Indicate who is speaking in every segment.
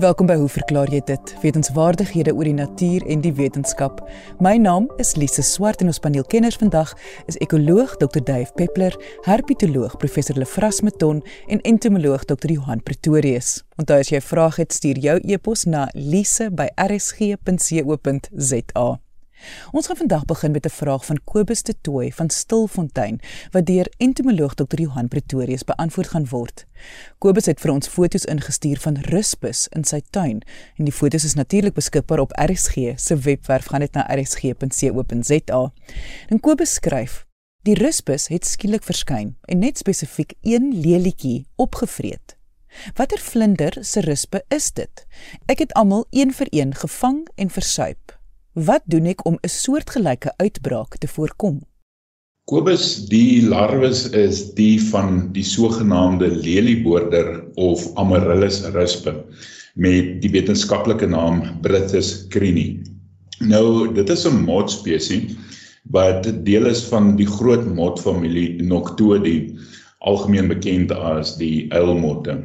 Speaker 1: Welkom by Hoe verklaar jy dit? Wetenskapwaardighede oor die natuur en die wetenskap. My naam is Lise Swart en ons paneelkenners vandag is ekoloog Dr. Dave Peppler, herpetoloog Professor Lefras Meton en entomoloog Dr. Johan Pretorius. Onthou as jy 'n vraag het, stuur jou e-pos na lise@rsg.co.za. Ons gaan vandag begin met 'n vraag van Kobus de Tooy van Stilfontein wat deur entomoloog Dr. Johan Pretorius beantwoord gaan word. Kobus het vir ons foto's ingestuur van ruspus in sy tuin en die foto's is natuurlik beskikbaar op RSG se webwerf gaan dit na rsg.co.za. En Kobus skryf: Die ruspus het skielik verskyn en net spesifiek een lelietjie opgevreet. Watter vlinder se ruspe is dit? Ek het almal een vir een gevang en versuip. Wat doen ek om 'n soortgelyke uitbraak te voorkom?
Speaker 2: Kobus, die larwes is die van die sogenaamde lelieboorder of Amaryllis ruspe met die wetenskaplike naam Brittus crini. Nou, dit is 'n motspesie wat deel is van die groot motfamilie Noctuidae, algemeen bekend as die uilmotte.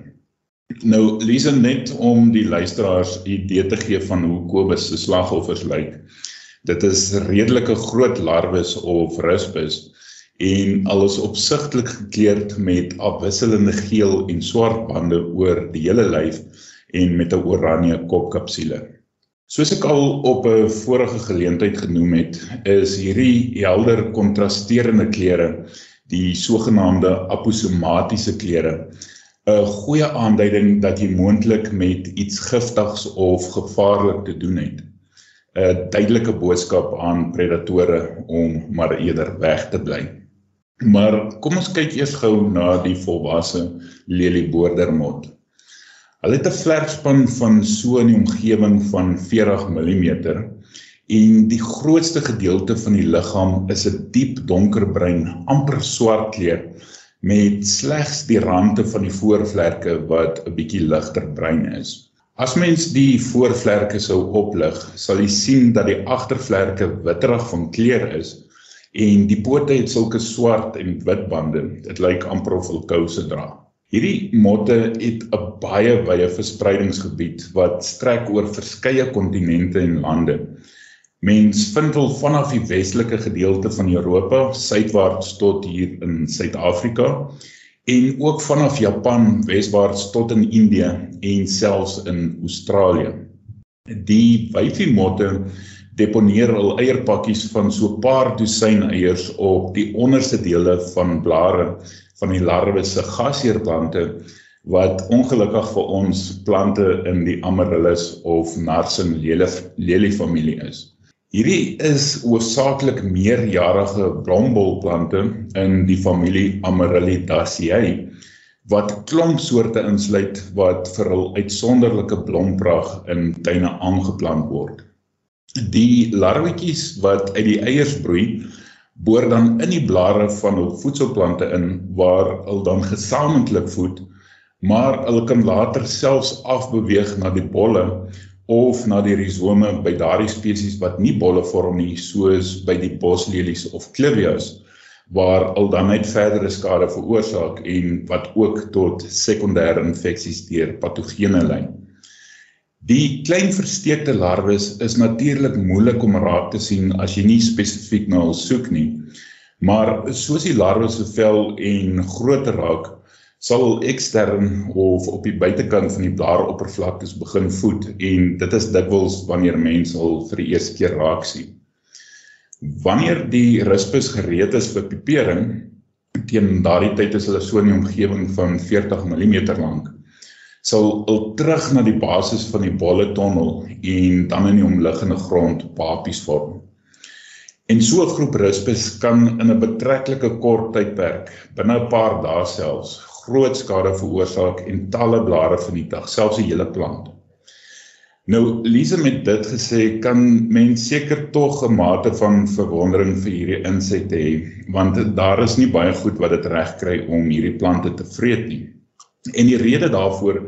Speaker 2: Nou Lisa net om die luisteraars 'n idee te gee van hoe Kobus se slagoffers lyk. Dit is redelike groot larwes of ruspus en alles opsigtelik gekleurd met afwisselende geel en swart bande oor die hele lyf en met 'n oranje kopkapsule. Soos ek al op 'n vorige geleentheid genoem het, is hierdie helder kontrasterende kleure die sogenaamde aposomatiese kleure 'n goeie aanduiding dat jy moontlik met iets giftigs of gevaarlik te doen het. 'n Duidelike boodskap aan predatore om maar eerder weg te bly. Maar kom ons kyk eers gou na die volwasse lelieboordermot. Hulle het 'n vlerkspan van so 'n omgewing van 40 mm en die grootste gedeelte van die liggaam is 'n diep donkerbruin, amper swart kleur met slegs die rande van die voorvlerke wat 'n bietjie ligter bruin is. As mens die voorvlerke sou oplig, sal jy sien dat die agtervlerke witterig van kleur is en die pote het sulke swart en wit bande. Dit lyk amper of hulle kouse dra. Hierdie motte het 'n baie wye verspreidingsgebied wat strek oor verskeie kontinente en lande. Mens vind hom vanaf die westelike gedeelte van Europa suidwaarts tot hier in Suid-Afrika en ook vanaf Japan weswaarts tot in Indië en selfs in Australië. Die wyfiemotte deponeer hul eierpakkies van so 'n paar dosyn eiers op die onderste dele van blare van die larwe se gasheerplante wat ongelukkig vir ons plante in die Amaryllis of Narsin lelie familie is. Hierdie is hoofsaaklik meerjarige blombolplante in die familie Amaryllidaceae wat klomp soorte insluit wat vir hul uitsonderlike blomprag in tuine aangeplant word. Die larwetjies wat uit die eiers broei, boor dan in die blare van hul voedselplante in waar hulle dan gesamentlik voed, maar hulle kan later selfs afbeweeg na die bolle of na die rhizome by daardie spesies wat nie bolle vorm nie soos by die boslelies of clivias waar al dan net verdere skade veroorsaak en wat ook tot sekondêre infeksies deur patogene lei. Die klein versteekte larwes is natuurlik moeilik om raak te sien as jy nie spesifiek na hulle soek nie. Maar soos die larwes se vel en grootte raak, sal ekstern of op die buitekant van die blaaroppervlaktes begin voed en dit is dikwels wanneer mense al vir die eerste keer raak sien. Wanneer die ruspus gereed is vir pipering, teen daardie tyd is hulle so in die omgewing van 40 mm lank, sal hulle terug na die basis van die bolle tonnel en dan in die omliggende grond papies vorm. En so 'n groep ruspus kan in 'n betreklike kort tydperk, binne 'n paar dae selfs, groot skade veroorsaak en talle blare vernietig, selfs die hele plant. Nou, Lise met dit gesê, kan mens seker tog 'n mate van verwondering vir hierdie insekte hê, want daar is nie baie goed wat dit reg kry om hierdie plante te vreet nie. En die rede daarvoor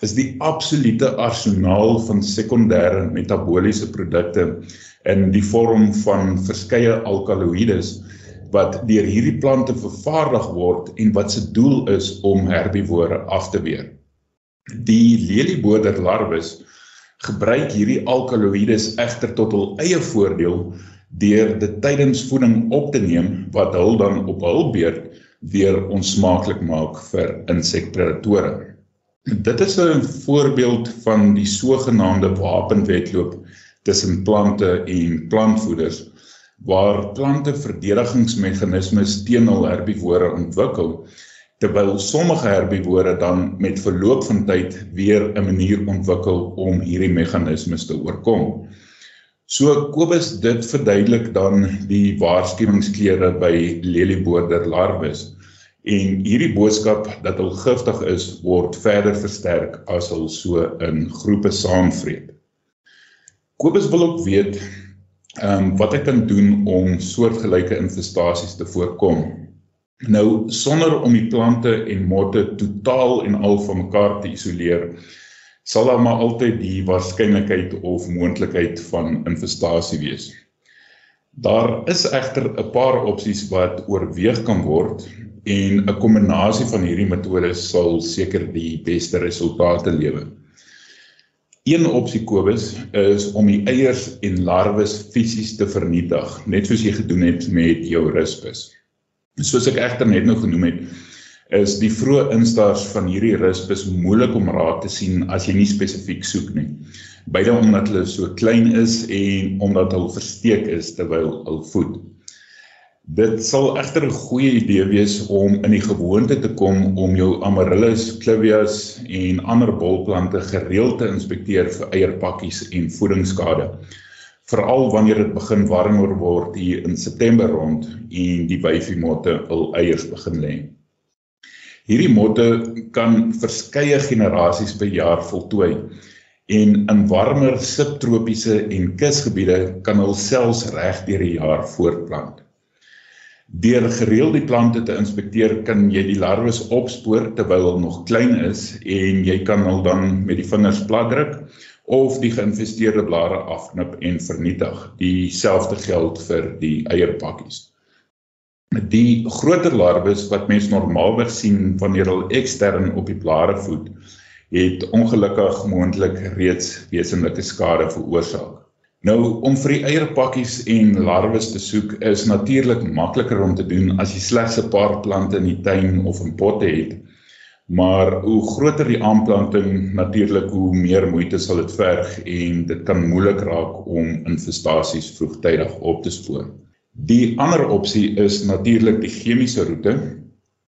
Speaker 2: is die absolute arsenaal van sekondêre metabooliese produkte in die vorm van verskeie alkaloïdes wat deur hierdie plante vervaardig word en wat se doel is om herbivore af te weer. Die lelieboorder larwes gebruik hierdie alkaloïdes egter tot hul eie voordeel deur dit tydens voeding op te neem wat hul dan op hul beurt weer onsmaaklik maak vir insekpredatore. Dit is 'n voorbeeld van die sogenaamde wapenwedloop tussen plante en plantvoeders waar plante verdedigingsmeganismes teen hul herbivore ontwikkel terwyl sommige herbivore dan met verloop van tyd weer 'n manier ontwikkel om hierdie meganismes te oorkom. So Kobus dit verduidelik dan die waarskuwingskleure by lelieboorder larwes en hierdie boodskap dat hulle giftig is word verder versterk as hulle so in groepe saamvreet. Kobus wil ook weet ehm um, wat hy kan doen om soortgelyke infestasies te voorkom. Nou sonder om die plante en motte totaal en al van mekaar te isoleer, sal daar maar altyd die waarskynlikheid of moontlikheid van infestasie wees. Daar is egter 'n paar opsies wat oorweeg kan word en 'n kombinasie van hierdie metodes sal seker die beste resultate lewer. Een opsie Kobus is om die eiers en larwes fisies te vernietig, net soos jy gedoen het met jou ruspus. Soos ek egter net nou genoem het, is die vroeë instars van hierdie ruspus moeilik om raad te sien as jy nie spesifiek soek nie. Beide omdat hulle so klein is en omdat hulle versteek is terwyl hulle voed. Dit sal egter 'n goeie idee wees om in die gewoonte te kom om jou amaryllis, clivias en ander bolplante gereeld te inspekteer vir eierpakkies en voedingsskade. Veral wanneer dit begin warmer word hier in September rond en die wyfie motte hul eiers begin lê. Hierdie motte kan verskeie generasies per jaar voltooi en in warmer subtropiese en kusgebiede kan hulle selfs reg deur die jaar voortplant. Deur gereeld die plante te inspekteer, kan jy die larwes opspoor terwyl hulle nog klein is en jy kan hulle dan met die vingers platdruk of die geïnfesteerde blare afknip en vernietig. Dieselfde geld vir die eierpakkies. Die groter larwes wat mens normaalweg sien wanneer hulle ekstern op die blare voed, het ongelukkig moontlik reeds wesenlike skade veroorsaak. Nou om vir die eierpakkies en larwes te soek is natuurlik makliker om te doen as jy slegs 'n paar plante in die tuin of in potte het. Maar hoe groter die aanplanting, natuurlik hoe meer moeite sal dit verg en dit kan moeilik raak om infestasies vroegtydig op te spoor. Die ander opsie is natuurlik die chemiese roete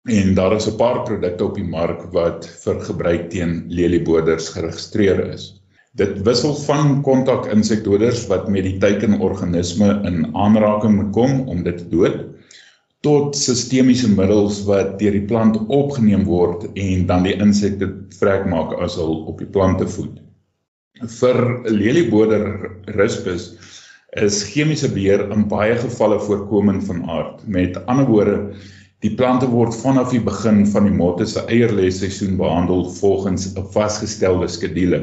Speaker 2: en daar is 'n paar produkte op die mark wat vir gebruik teen lelieboders geregistreer is. Dit wissel van kontak insektedoders wat met die teikenorganisme in aanraking kom om dit te dood tot sistemiese middels wat deur die plant opgeneem word en dan die insekte vrek maak as hulle op die plante voed. Vir lelieboder rispus is chemiese beheer in baie gevalle voorkomend van aard. Met ander woorde, die plante word vanaf die begin van die motte se eierlesseisoen behandel volgens 'n vasgestelde skedule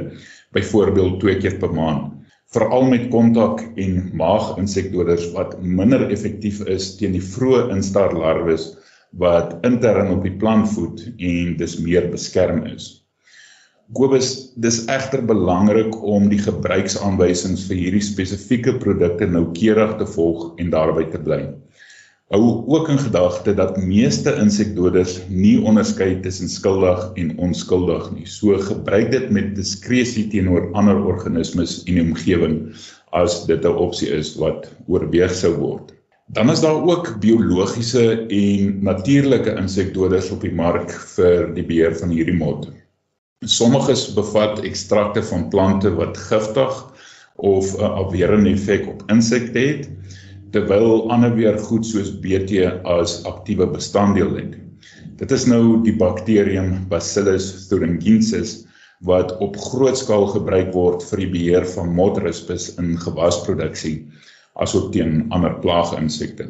Speaker 2: byvoorbeeld twee keer per maand veral met kontak en maaginsektedoders wat minder effektief is teen die vroeë instar larwes wat intern op die plant voed en dis meer beskerm is. Kobus, dis egter belangrik om die gebruiksaanwysings vir hierdie spesifieke produkte noukeurig te volg en daarby te bly. Hou ook in gedagte dat meeste insekdoders nie onderskei tussen skuldig en onskuldig nie. So gebruik dit met diskresie teenoor ander organismes in die omgewing as dit 'n opsie is wat oorweeg sou word. Dan is daar ook biologiese en natuurlike insekdoders op die mark vir die beheer van hierdie motte. Sommiges bevat ekstrakte van plante wat giftig of 'n afwerende effek op insekte het terwyl ander weer goed soos BT as aktiewe bestanddeel het. Dit is nou die bakterium Bacillus thuringiensis wat op groot skaal gebruik word vir die beheer van motrispus in gewasproduksie asook teen ander plaaginsekte.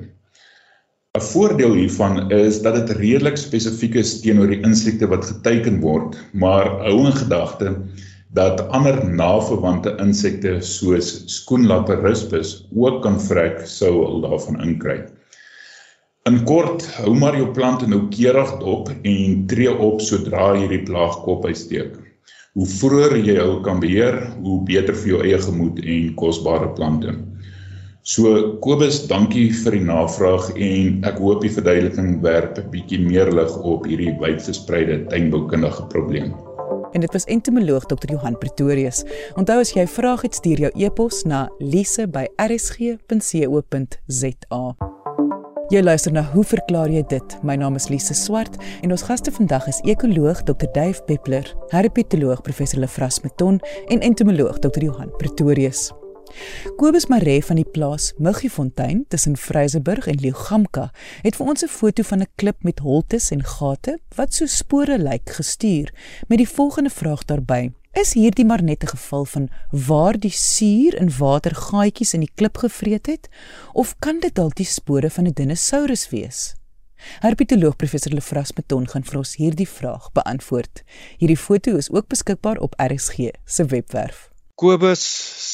Speaker 2: 'n Voordeel hiervan is dat dit redelik spesifiek is teenoor die insekte wat geteken word, maar hou in gedagte dat ander naverwante insekte soos skoenlapperrispus ook kan vrek sou hulle daarvan inkry. In kort, hou maar jou plante noukeurig dop en tree op sodra hierdie plaag kop uitsteek. Hoe vroeër jy jou kan beheer, hoe beter vir jou eie gemoed en kosbare plante. So Kobus, dankie vir die navraag en ek hoop die verduideliking werp 'n bietjie meer lig op hierdie wydverspreide tuinboukundige probleem.
Speaker 1: En dit was entomoloog Dr. Johan Pretorius. Onthou as jy 'n vraag het, stuur jou e-pos na lise@rsg.co.za. Jy luister na Hoe verklaar jy dit? My naam is Lise Swart en ons gaste vandag is ekoloog Dr. Dave Peppler, herpetoloog Professor Lefras Meton en entomoloog Dr. Johan Pretorius. Kobus Maree van die plaas Muggifontein tussen Vryseburg en Leeugamka het vir ons 'n foto van 'n klip met holtes en gate wat so spore lyk gestuur met die volgende vraag daarbey: Is hierdie maar net 'n geval van waar die suur in water gaatjies in die klip gevreet het of kan dit dalk die spore van 'n dinosaurus wees? Herpetoloog professor Lefras Meton gaan vir ons hierdie vraag beantwoord. Hierdie foto is ook beskikbaar op RSG se webwerf.
Speaker 3: Kobus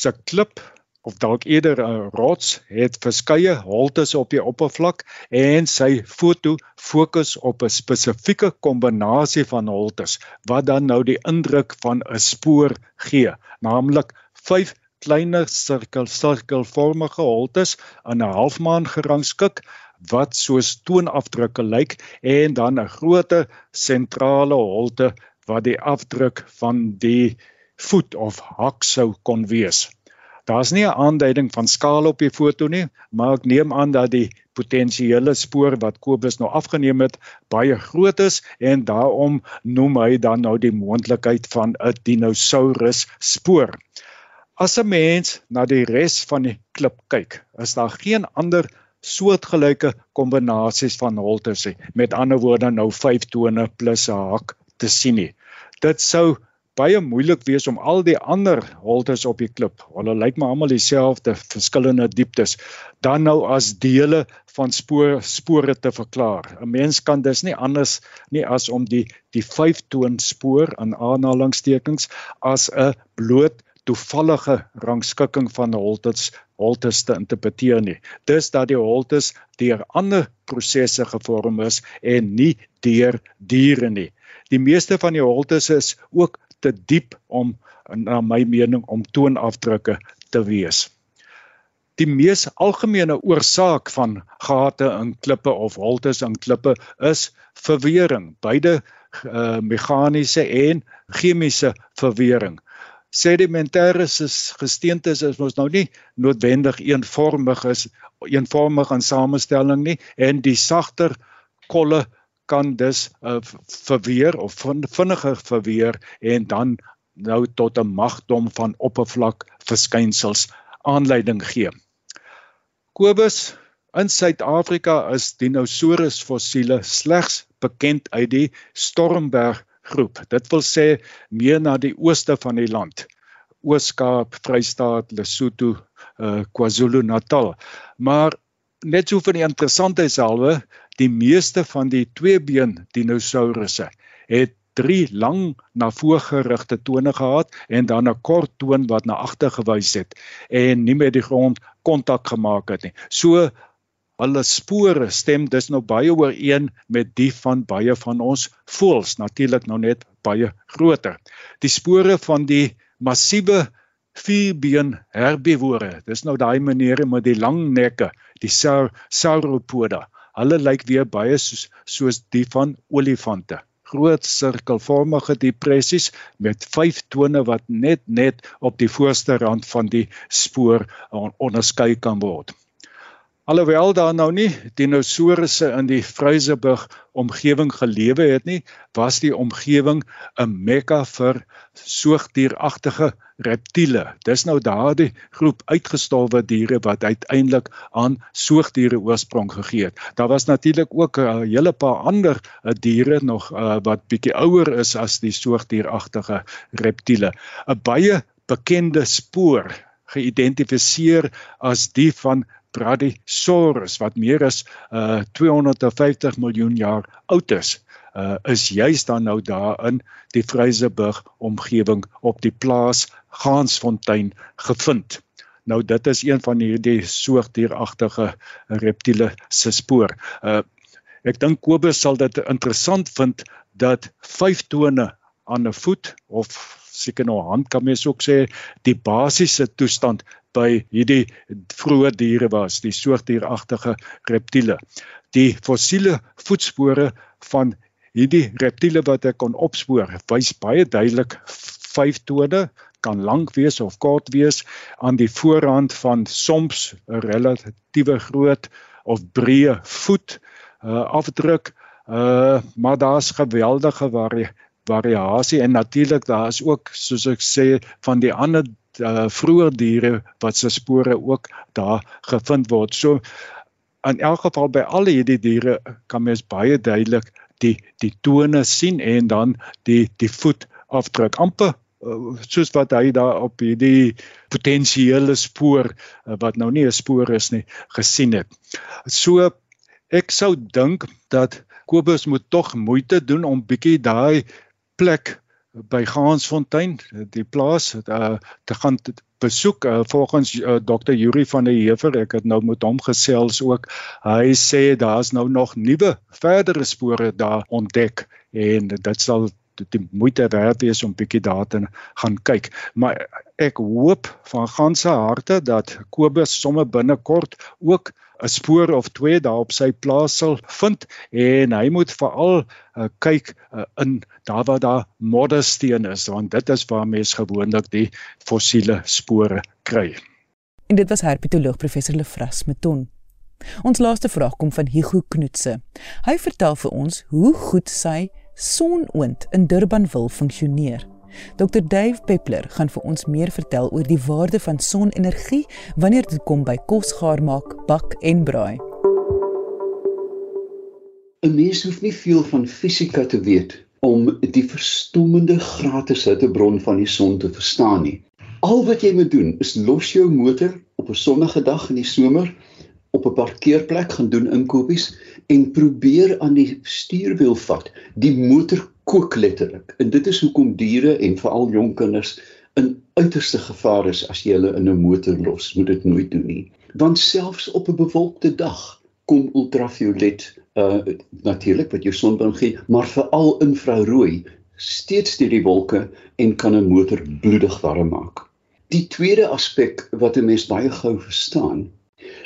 Speaker 3: se klip of dalk eerder 'n rots het verskeie holtes op die oppervlak en sy foto fokus op 'n spesifieke kombinasie van holtes wat dan nou die indruk van 'n spoor gee, naamlik 5 kleiner sirkel sirkelvormige holtes aan 'n halfmaan gerangskik wat soos toonafdrukke lyk en dan 'n groot sentrale holte wat die afdruk van die voet of hak sou kon wees. Daar's nie 'n aanduiding van skaal op die foto nie, maar ek neem aan dat die potensiële spoor wat Kobus nou afgeneem het baie groot is en daarom noem hy dan nou die moontlikheid van 'n dinosaurus spoor. As 'n mens na die res van die klip kyk, is daar geen ander soortgelyke kombinasies van holtes nie. Met ander woorde nou 5 tone plus 'n hak te sien nie. Dit sou baie moeilik wees om al die ander holtes op die klip, hulle lyk maar almal dieselfde, verskillende dieptes, dan nou as dele van spoor spore te verklaar. 'n Mens kan dus nie anders nie as om die die vyftoon spoor aan aanhalingstekens as 'n bloot toevallige rangskikking van holtes holtes te interpreteer nie. Dis dat die holtes deur ander prosesse gevorm is en nie deur diere nie. Die meeste van die holtes is ook te diep om na my mening om toonafdrukke te wees. Die mees algemene oorsaak van gate in klippe of holtes in klippe is verwering, beide uh, meganiese en chemiese verwering. Sedimentêre gesteentes is mos nou nie noodwendig eenvormig is eenvormig in samestelling nie en die sagter kolle kan dus uh, verweer of vinniger verweer en dan nou tot 'n magdom van oppervlak verskynsels aanleiding gee. Kobus in Suid-Afrika is dinosaurus fossiele slegs bekend uit die Stormberg groep. Dit wil sê meer na die ooste van die land. Oos-Kaap, Vrystaat, Lesotho, uh, KwaZulu-Natal. Maar net so vir die interessantheidshalwe, die meeste van die tweebeen dinosourusse het drie lang na voorgerigte tone gehad en dan 'n kort toon wat na agter gewys het en nie met die grond kontak gemaak het nie. So hulle spore stem dus nou baie ooreen met die van baie van ons voëls, natuurlik nou net baie groter. Die spore van die massiewe vierbeen herbivore, dis nou daai maniere met die lang nekke, die sauropoda. Hulle lyk weer baie soos soos die van olifante. Groot sirkelvormige depressies met vyf tone wat net net op die voorste rand van die spoor onderskei kan word. Alhoewel daar nou nie dinosourusse in die Vryseburg omgewing gelewe het nie, was die omgewing 'n mekka vir soogdieragtige reptiele. Dis nou daardie groep uitgestorwe diere wat uiteindelik aan soogdiere oorsprong gegee het. Daar was natuurlik ook 'n hele paar ander diere nog uh, wat bietjie ouer is as die soogdieragtige reptiele. 'n Baie bekende spoor geïdentifiseer as die van Bradysaurus wat meer as uh, 250 miljoen jaar oud is uh, is juis dan nou daar in die Vryseburg omgewing op die plaas Gansfontein gevind. Nou dit is een van hierdie soogdieragtige reptiele se spoor. Uh ek dink Kobus sal dit interessant vind dat vyf tone aan 'n voet of seker nou hand kan mens ook sê die basiese toestand by hierdie vroeë diere was, die soortdieragtige reptiele. Die fossiele voetspore van hierdie reptiele wat ek kon opspoor, wys baie duidelik vyf tone kan lank wees of kort wees aan die voorhand van soms 'n relatiewe groot of breë voet uh, afdruk uh, maar daar's geweldige vari variasie. En natuurlik daar is ook soos ek sê van die ander uh, vroeë diere wat se spore ook daar gevind word. So in elk geval by al hierdie diere kan mens baie duidelik die die tone sien en dan die die voet afdruk. Amper uh, soos wat hy daar op hierdie potensiële spoor uh, wat nou nie 'n spoor is nie gesien het. So ek sou dink dat Kobus moet tog moeite doen om bietjie daai plek by Gansfontein die plaas uh, te gaan besoek uh, volgens uh, Dr Yuri van der Heever. Ek het nou met hom gesels ook. Hy sê daar's nou nog nuwe verdere spore daar ontdek en dit sal die moeite werd wees om bietjie daar te gaan kyk. Maar ek hoop van ganse harte dat Kobus sommer binnekort ook 'n spoor of twee daar op sy plaas sal vind en hy moet veral uh, kyk uh, in daar waar daar moddersteen is want dit is waar mense gewoonlik die fossiele spore kry.
Speaker 1: En dit was herpetoloog professor Lefras Meton. Ons laaste vraag kom van Hugo Knoetse. Hy vertel vir ons hoe goed sy sonoond in Durban wil funksioneer. Dr Dave Peppler gaan vir ons meer vertel oor die waarde van sonenergie wanneer dit kom by kos gaar maak, bak en braai.
Speaker 4: 'n Mens hoef nie veel van fisika te weet om die verstommende gratis hittebron van die son te verstaan nie. Al wat jy moet doen is los jou motor op 'n sonnige dag in die somer op 'n parkeerplek gaan doen inkopies en probeer aan die stuurwiel vat. Die motor kook letterlik. En dit is hoekom diere en veral jong kinders in uiterste gevaar is as jy hulle in 'n motor los. Moet dit nooit doen nie. Want selfs op 'n bewolkte dag kom ultraviolet uh natuurlik wat jou sonbrand gee, maar veral infrarooi steeds deur die wolke en kan 'n motor bloedig warm maak. Die tweede aspek wat 'n mens baie gou verstaan,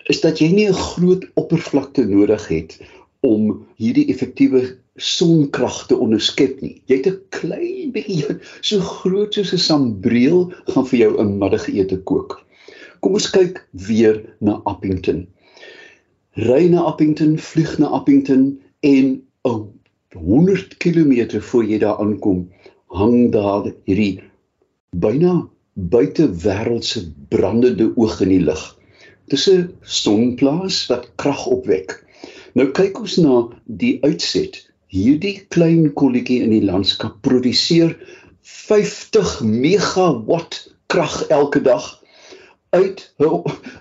Speaker 4: is dat jy nie 'n groot oppervlakte nodig het om hierdie effektiewe sonkrag te onderskep nie. Jy het 'n klein bietjie so groot soos 'n sambreel gaan vir jou 'n middagete kook. Kom ons kyk weer na Appington. Ry na Appington, vlieg na Appington en 'n 100 km voor jy daar aankom, hang daar hierdie byna buitewêreldse brandende oog in die lug. Dis 'n sonplaas wat krag opwek. Nou kyk ons na die uitset hierdie klein kolletjie in die landskap produseer 50 megawatt krag elke dag uit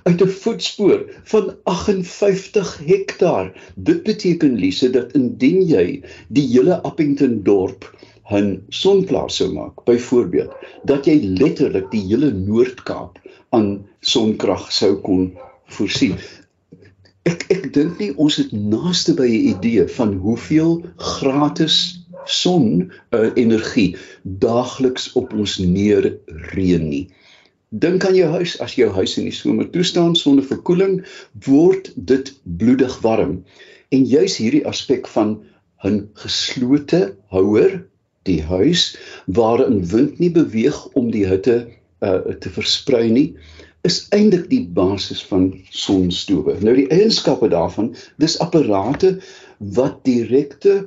Speaker 4: uit 'n voetspoor van 58 hektaar. Dit beteken Lise dat indien jy die hele Appington dorp 'n sonplaas sou maak, byvoorbeeld, dat jy letterlik die hele Noord-Kaap aan sonkrag sou kon voorsien ek ek dink nie ons het naaste by 'n idee van hoeveel gratis son uh, energie daagliks op ons neer reën nie. Dink aan jou huis as jou huis in die somer toestaan sonder verkoeling word dit bloedig warm. En juis hierdie aspek van 'n geslote houer, die huis waarin wind nie beweeg om die hitte uh, te versprei nie, is eintlik die basis van sonstowwe. Nou die eienskappe daarvan, dis apparate wat direkte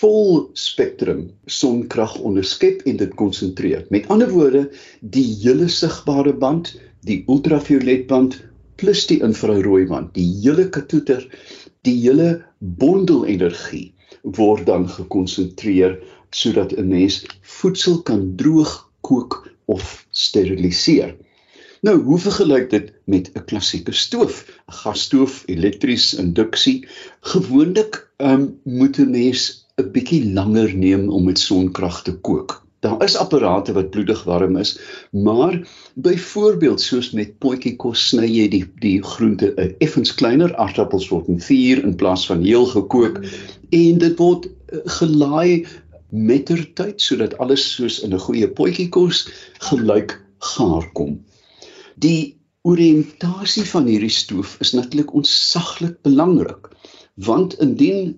Speaker 4: vol spektrum sonkrag onderskep en dit konsentreer. Met ander woorde, die hele sigbare band, die ultraviolet band plus die infrarooi band, die hele katoeter, die hele bondel energie word dan gekonsentreer sodat 'n mens voedsel kan droog kook of steriliseer. Nou, hoe vergelyk dit met 'n klassieke stoof? 'n Gasstoof, elektries, induksie. Gewoonlik um, moet 'n mens 'n bietjie langer neem om met sonkrag te kook. Daar is apparate wat bloedig warm is, maar byvoorbeeld soos met potjie kos sny jy die die groente 'n effens kleiner aardappels word in vuur in plaas van heel gekook en dit word eh, gelaai mettertyd sodat alles soos in 'n goeie potjie kos gelyk gaar kom. Die oriëntasie van hierdie stoof is natuurlik ontsaglik belangrik want indien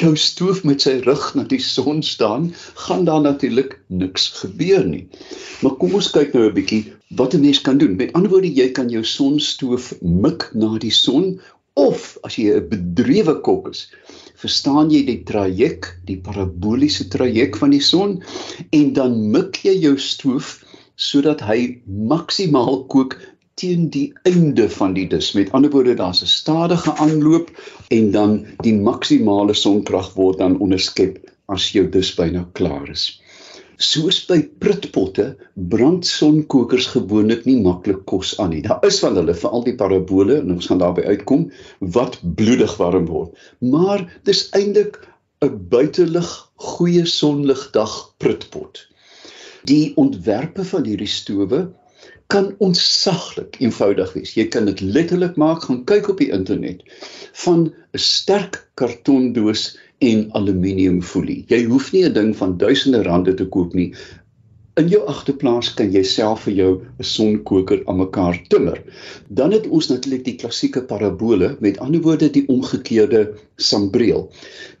Speaker 4: jou stoof met sy rug na die son staan, gaan daar natuurlik niks gebeur nie. Maar kom ons kyk nou 'n bietjie wat 'n mens kan doen. Met ander woorde, jy kan jou sonstoof mik na die son of as jy 'n bedrewe kok is, verstaan jy die traject, die paraboliese traject van die son en dan mik jy jou stoof sodat hy maksimaal kook teen die einde van die dis. Met ander woorde, daar's 'n stadige aanloop en dan die maksimale sonkrag word dan onderskep as jou dis byna klaar is. Soos by prutpotte brand sonkokers gewoonlik nie maklik kos aan nie. Daar is van hulle, veral die parabole en ons gaan daarby uitkom wat bloedig warm word. Maar dis eintlik 'n buitelug goeie sonligdag prutpot. Die ontwerpe van hierdie stowwe kan ontsaglik eenvoudig wees. Jy kan dit letterlik maak, gaan kyk op die internet van 'n sterk kartondoos en aluminiumfolie. Jy hoef nie 'n ding van duisende rande te koop nie. In jou agterplaas kan jy self vir jou 'n sonkoker aan mekaar timmer. Dan het ons natuurlik die klassieke parabole, met ander woorde die omgekeerde sambreel.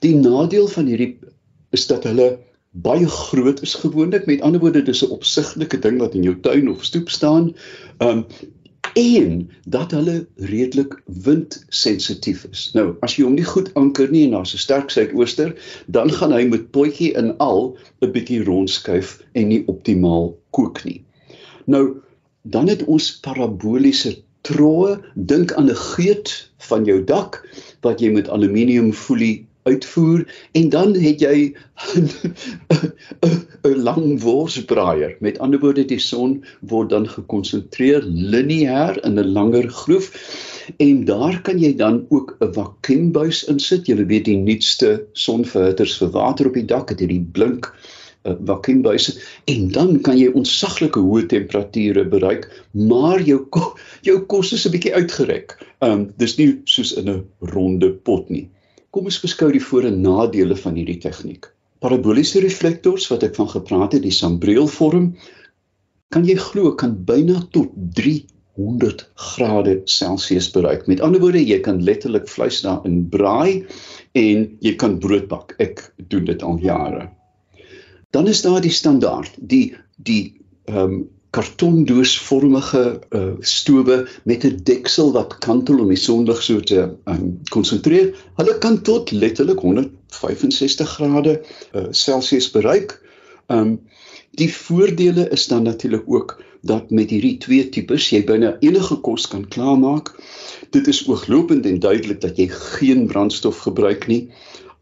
Speaker 4: Die nadeel van hierdie is dat hulle baie groot is gewoonlik. Met ander woorde, dis 'n opsiglike ding wat in jou tuin of stoep staan. Um en dat hulle redelik windsensitief is. Nou, as jy hom nie goed anker nie en daar's 'n sterk suidooster, dan gaan hy met potjie in al 'n bietjie rondskuif en nie optimaal kook nie. Nou, dan het ons paraboliese troe, dink aan 'n geut van jou dak wat jy met aluminiumfolie uitvoer en dan het jy 'n lang worsbraaier. Met ander woorde die son word dan gekonsentreer lineêr in 'n langer groef en daar kan jy dan ook 'n vakuumbuis insit. Jy weet die nuutste sonverhitters vir water op die dak het hierdie blink vakuumbuise en dan kan jy ontsaglike hoë temperature bereik, maar jou jou kos is 'n bietjie uitgerek. Ehm um, dis nie soos in 'n ronde pot nie. Kom ons beskou die voor- en nadele van hierdie tegniek. Paraboliese reflektors wat ek van gepraat het, die sambreelvorm, kan jy glo kan byna tot 300 grade Celsius bereik. Met ander woorde, jy kan letterlik vleis daarin braai en jy kan brood bak. Ek doen dit al jare. Dan is daar die standaard, die die ehm um, kartondoosvormige uh, stowwe met 'n deksel wat kantel om die sonlig so te um, konsentreer. Hulle kan tot letterlik 165 grade uh, Celsius bereik. Um die voordele is dan natuurlik ook dat met hierdie twee tipes jy byna enige kos kan klaarmaak. Dit is ooglopend en duidelik dat jy geen brandstof gebruik nie.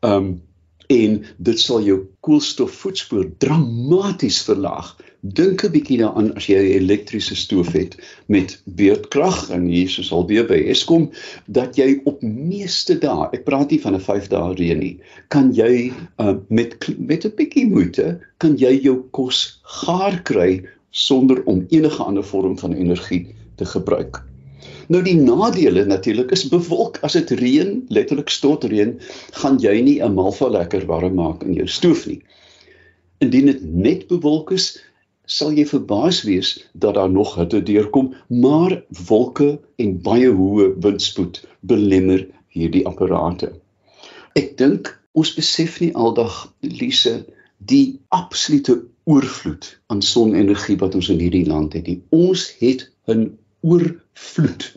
Speaker 4: Um en dit sal jou koolstofvoetspoor dramaties verlaag. Dink 'n bietjie daaraan as jy 'n elektriese stoof het met beurtkrag en hier soos alweer by Eskom dat jy op meeste dae, ek praat nie van 'n 5 dae reën nie, kan jy uh, met met 'n bietjie moeite kan jy jou kos gaar kry sonder om enige ander vorm van energie te gebruik. Nou die nadele natuurlik is bewolk as dit reën, letterlik stort reën, gaan jy nie 'n malva lekker warm maak in jou stoof nie. Indien dit net bewolk is, sal jy verbaas wees dat daar nog hitte deurkom, maar wolke en baie hoë windspoed belemmer hierdie apparate. Ek dink ons besef nie aldag Lise die absolute oorvloed aan sonenergie wat ons in hierdie land het. Die, ons het 'n oorvloed.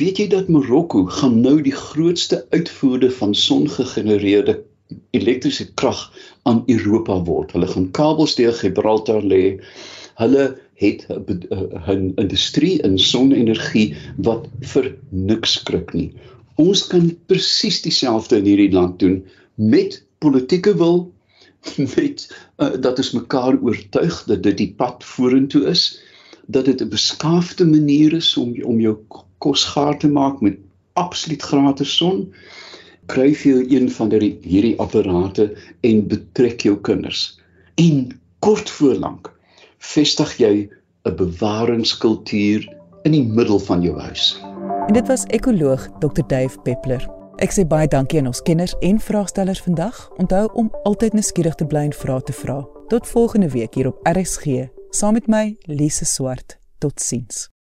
Speaker 4: Weet jy dat Marokko gaan nou die grootste uitvoerder van songegenereerde elektriese krag aan Europa word. Hulle gaan kabels deur Gibraltar lê. Hulle het 'n industrie in sonenergie wat vir niks skrik nie. Ons kan presies dieselfde in hierdie land doen met politieke wil met uh, dat ons mekaar oortuig dat dit die pad vorentoe is dat dit 'n beskaafde manier is om om jou kos gaar te maak met absoluut gratis son. Kry jy een van die hierdie apparate en betrek jou kinders. En kort voorlank vestig jy 'n bewaringskultuur in die middel van jou huis.
Speaker 1: En dit was ekoloog Dr. Dave Peppler. Ek sê baie dankie aan ons kenners en vraagstellers vandag. Onthou om altyd nuuskierig te bly en vra te vra. Tot volgende week hier op RSG saam met my Lise Swart. Totsiens.